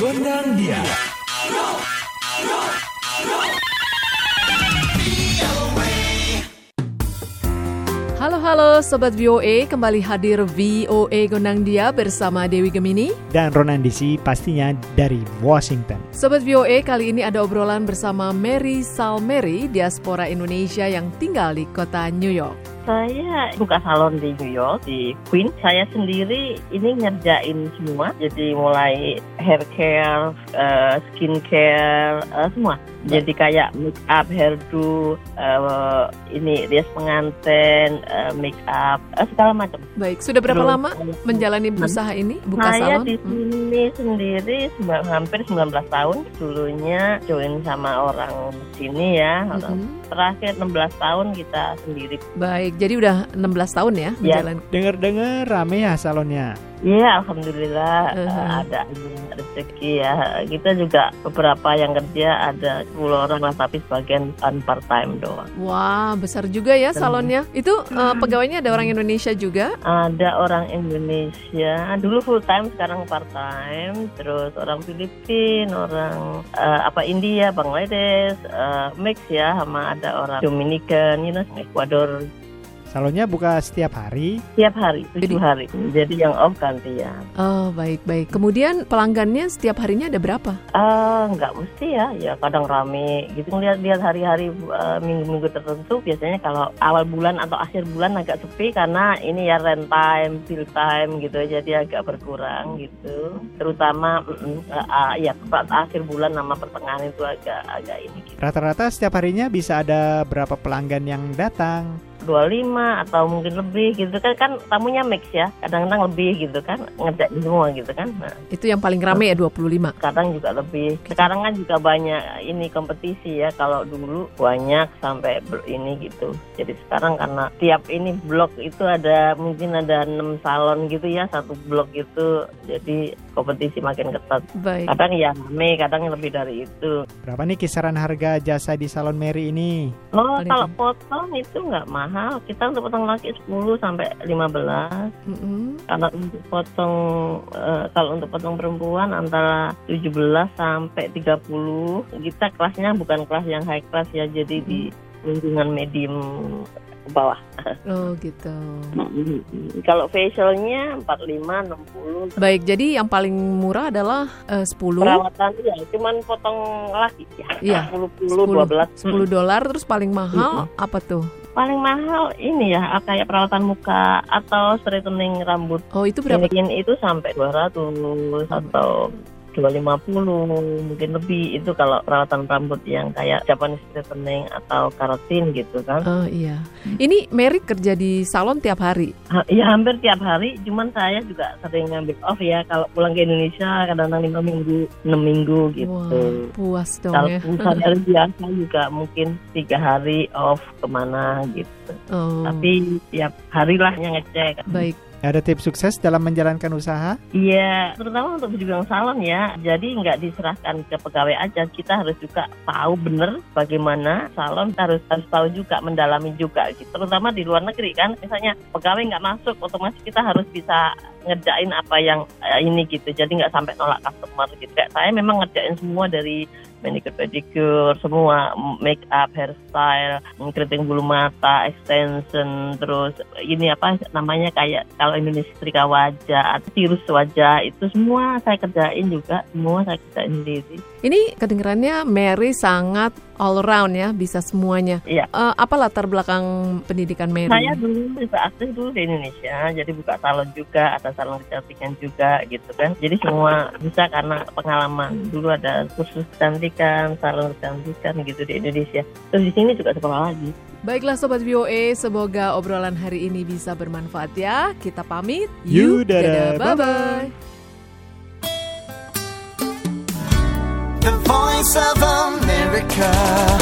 Gondang dia. Halo halo Sobat VOA, kembali hadir VOA Gondang Dia bersama Dewi Gemini. dan Ronan DC pastinya dari Washington. Sobat VOA, kali ini ada obrolan bersama Mary Salmeri, diaspora Indonesia yang tinggal di kota New York. Saya buka salon di New York, di Queens. Saya sendiri ini ngerjain semua. Jadi mulai hair care, eh, skin care, eh, semua. Jadi kayak make up, hairdo, eh, ini rias pengantin, eh, make up, eh, segala macam. Baik, sudah berapa Terus, lama menjalani usaha ini, buka Saya salon? di Hmm. sini sendiri sembilan- hampir 19 tahun. Dulunya join sama orang sini ya. Orang Mhm. Terakhir 16 tahun kita sendiri. Baik, jadi udah 16 tahun ya Ya. menjalani. Dengar-dengar rame ya salonnya. Iya, alhamdulillah Mhm. ada rezeki ya. Kita juga beberapa yang kerja ada 10 orang lah, tapi sebagian part time doang. Wah, besar juga ya salonnya. Itu eh, pegawainya ada orang Indonesia juga? Ada orang Indonesia, dulu full time, sekarang part time. Terus orang Filipina, orang eh, apa India, Bangladesh, eh, mix ya, sama ada orang Dominican, you know, Ecuador. Salonnya buka setiap hari. Tiap hari, tujuh Jadi- hari. Jadi yang off gantian. Oh, baik baik. Kemudian pelanggannya setiap harinya ada berapa? Ah, nggak mesti ya, ya kadang rame gitu ngeliat-lihat hari-hari eh, minggu-minggu tertentu biasanya kalau awal bulan atau akhir bulan agak sepi karena ini ya rent time, bill time gitu jadi agak berkurang gitu. Terutama mm, mm, ah, ya akhir bulan sama pertengahan itu agak agak ini gitu. Rata-rata setiap harinya bisa ada berapa pelanggan yang datang. 25 atau mungkin lebih gitu kan kan tamunya mix ya. Kadang-kadang lebih gitu kan ngerjain semua gitu kan. Nah, Itu yang paling rame ya 25. kadang juga lebih sekarang kan juga banyak ini kompetisi ya kalau dulu banyak sampai ini gitu jadi sekarang karena tiap ini blok itu ada mungkin ada enam salon gitu ya satu blok gitu jadi kompetisi makin ketat Baik. kadang ya rame kadang lebih dari itu Berapa nih kisaran harga jasa di salon Mary ini? oh Paling kalau potong itu nggak mahal kita untuk potong laki 10 sampai 15 Mm-mm. Kalau untuk potong eh, kalau untuk potong perempuan antara 17 sampai 30. Kita kelasnya bukan kelas yang high class ya, jadi di lingkungan medium ke bawah. Oh gitu. Kalau facialnya 45 60 Baik, jadi yang paling murah adalah eh, 10 perawatan ya cuman potong laki ya. Iya, 10 10 12. 10 dolar terus paling mahal apa tuh? Paling mahal ini ya kayak perawatan muka atau straightening rambut. Oh, itu berapa? Mungkin itu sampai 200 atau 250 mungkin lebih itu kalau perawatan rambut yang kayak Japanese straightening atau keratin gitu kan. Oh iya. Ini Mary kerja di salon tiap hari. Ha- Ya hampir tiap hari, cuman saya juga sering ngambil off ya kalau pulang ke Indonesia kadang-kadang lima minggu, enam minggu gitu. Wah, puas dong Kalau ya. hari biasa juga mungkin tiga hari off ke mana gitu. Oh, Tapi tiap hari lah yang ngecek. baik. Ada tips sukses dalam menjalankan usaha? Iya, terutama untuk berjuang salon ya. Jadi nggak diserahkan ke pegawai aja. Kita harus juga tahu bener bagaimana salon harus harus tahu juga, mendalami juga. Gitu. Terutama di luar negeri kan, misalnya pegawai nggak masuk, otomatis kita harus bisa ngerjain apa yang eh, ini gitu. Jadi nggak sampai nolak customer gitu. Kayak saya memang ngerjain semua dari manicure pedicure semua. Make up hairstyle keriting bulu mata extension terus ini apa namanya kayak kalau Indonesia setrika wajah atau tirus wajah itu semua saya kerjain juga. Semua saya kerjain sendiri. Ini kedengarannya Mary sangat all around ya, bisa semuanya. Iya. Eh, apa latar belakang pendidikan Mary? saya dulu bisa aktif dulu di Indonesia jadi buka salon juga ada salon kecantikan juga gitu kan jadi semua bisa karena pengalaman dulu ada kursus kecantikan salon kecantikan gitu di Indonesia terus di sini juga sekolah lagi Baiklah Sobat VOA, semoga obrolan hari ini bisa bermanfaat ya. Kita pamit. You, dadah. Bye-bye. The voice of America.